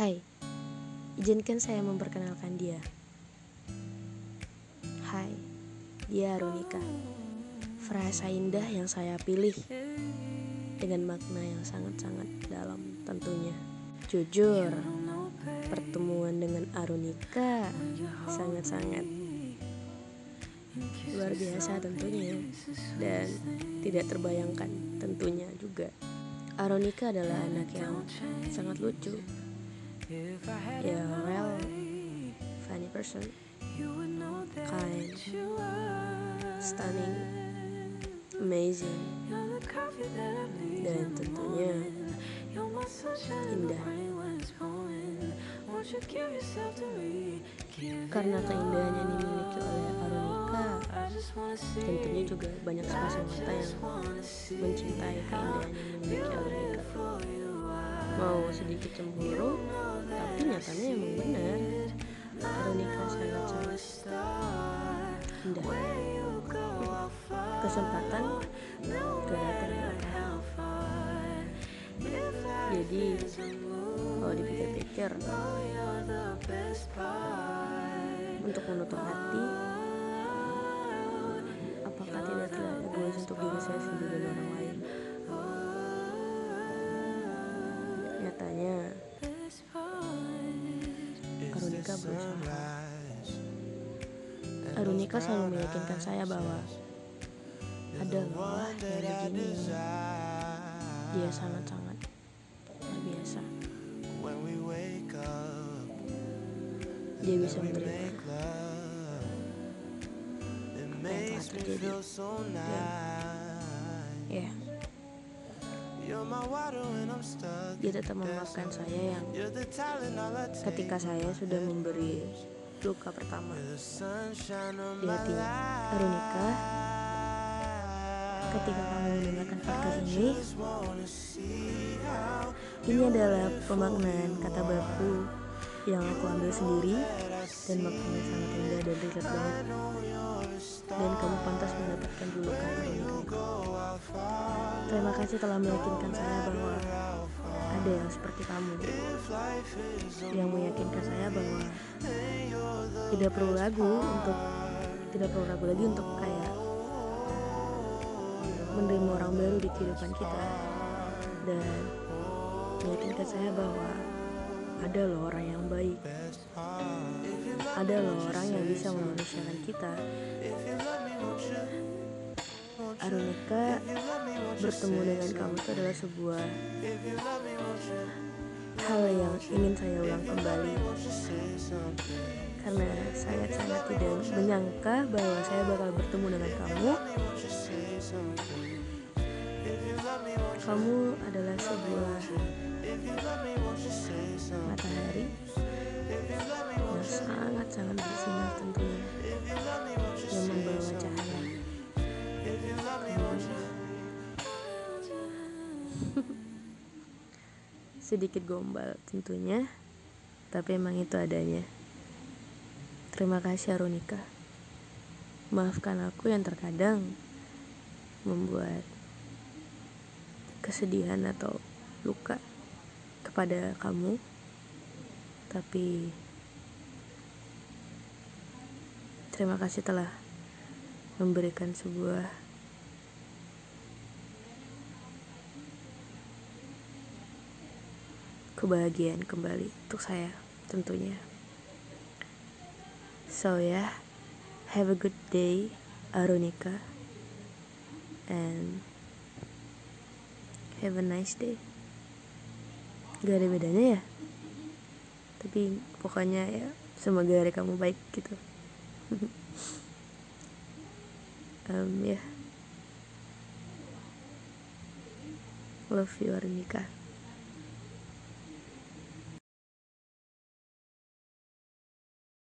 Hai, izinkan saya memperkenalkan dia. Hai, dia Arunika. Frasa indah yang saya pilih dengan makna yang sangat-sangat dalam tentunya. Jujur, pertemuan dengan Arunika sangat-sangat luar biasa tentunya dan tidak terbayangkan tentunya juga. Aronika adalah anak yang sangat lucu yeah well funny person. Kind. Stunning. Amazing. Dan tentunya indah. Karena keindahan yang dimiliki oleh Aronika tentunya juga banyak mata yang mencintai keindahan yang dimiliki Aronika mau sedikit cemburu tapi nyatanya emang benar Veronica sangat sangat indah. Kesempatan jadi kalau dipikir-pikir untuk menutup hati apakah tidak terlalu egois untuk diri saya sendiri dan orang lain? Nyatanya Arunika berusaha. Arunika selalu meyakinkan saya bahwa ada loh yang begini. Dia sangat-sangat luar biasa. Dia bisa menerima apa yang telah terjadi. Ya yeah. Dia tetap memaafkan saya yang ketika saya sudah memberi luka pertama. Di hatinya. Arunika, ketika kamu mendengarkan podcast ini, ini adalah pemaknaan kata baku yang aku ambil sendiri dan maknanya sangat indah dan relate banget. Dan kamu pantas mendapatkan julukan Arunika Terima kasih telah meyakinkan saya bahwa ada yang seperti kamu. Yang meyakinkan saya bahwa tidak perlu ragu untuk tidak perlu ragu lagi untuk kayak menerima orang baru di kehidupan kita. Dan meyakinkan saya bahwa ada loh orang yang baik. Ada loh orang yang bisa memanusiakan kita. Arunika bertemu dengan kamu itu adalah sebuah hal yang ingin saya ulang kembali. Karena sangat-sangat tidak menyangka bahwa saya bakal bertemu dengan kamu. Kamu adalah sebuah matahari. Yang sangat-sangat bersinar tentunya. Yang membawa cahaya. Sedikit gombal tentunya tapi emang itu adanya. Terima kasih Arunika. Maafkan aku yang terkadang membuat kesedihan atau luka kepada kamu tapi terima kasih telah memberikan sebuah kebahagiaan kembali untuk saya tentunya. So yeah, have a good day, Arunika, and have a nice day. Gak ada bedanya ya, tapi pokoknya ya semoga hari kamu baik gitu. um, ya, yeah. love you Arunika.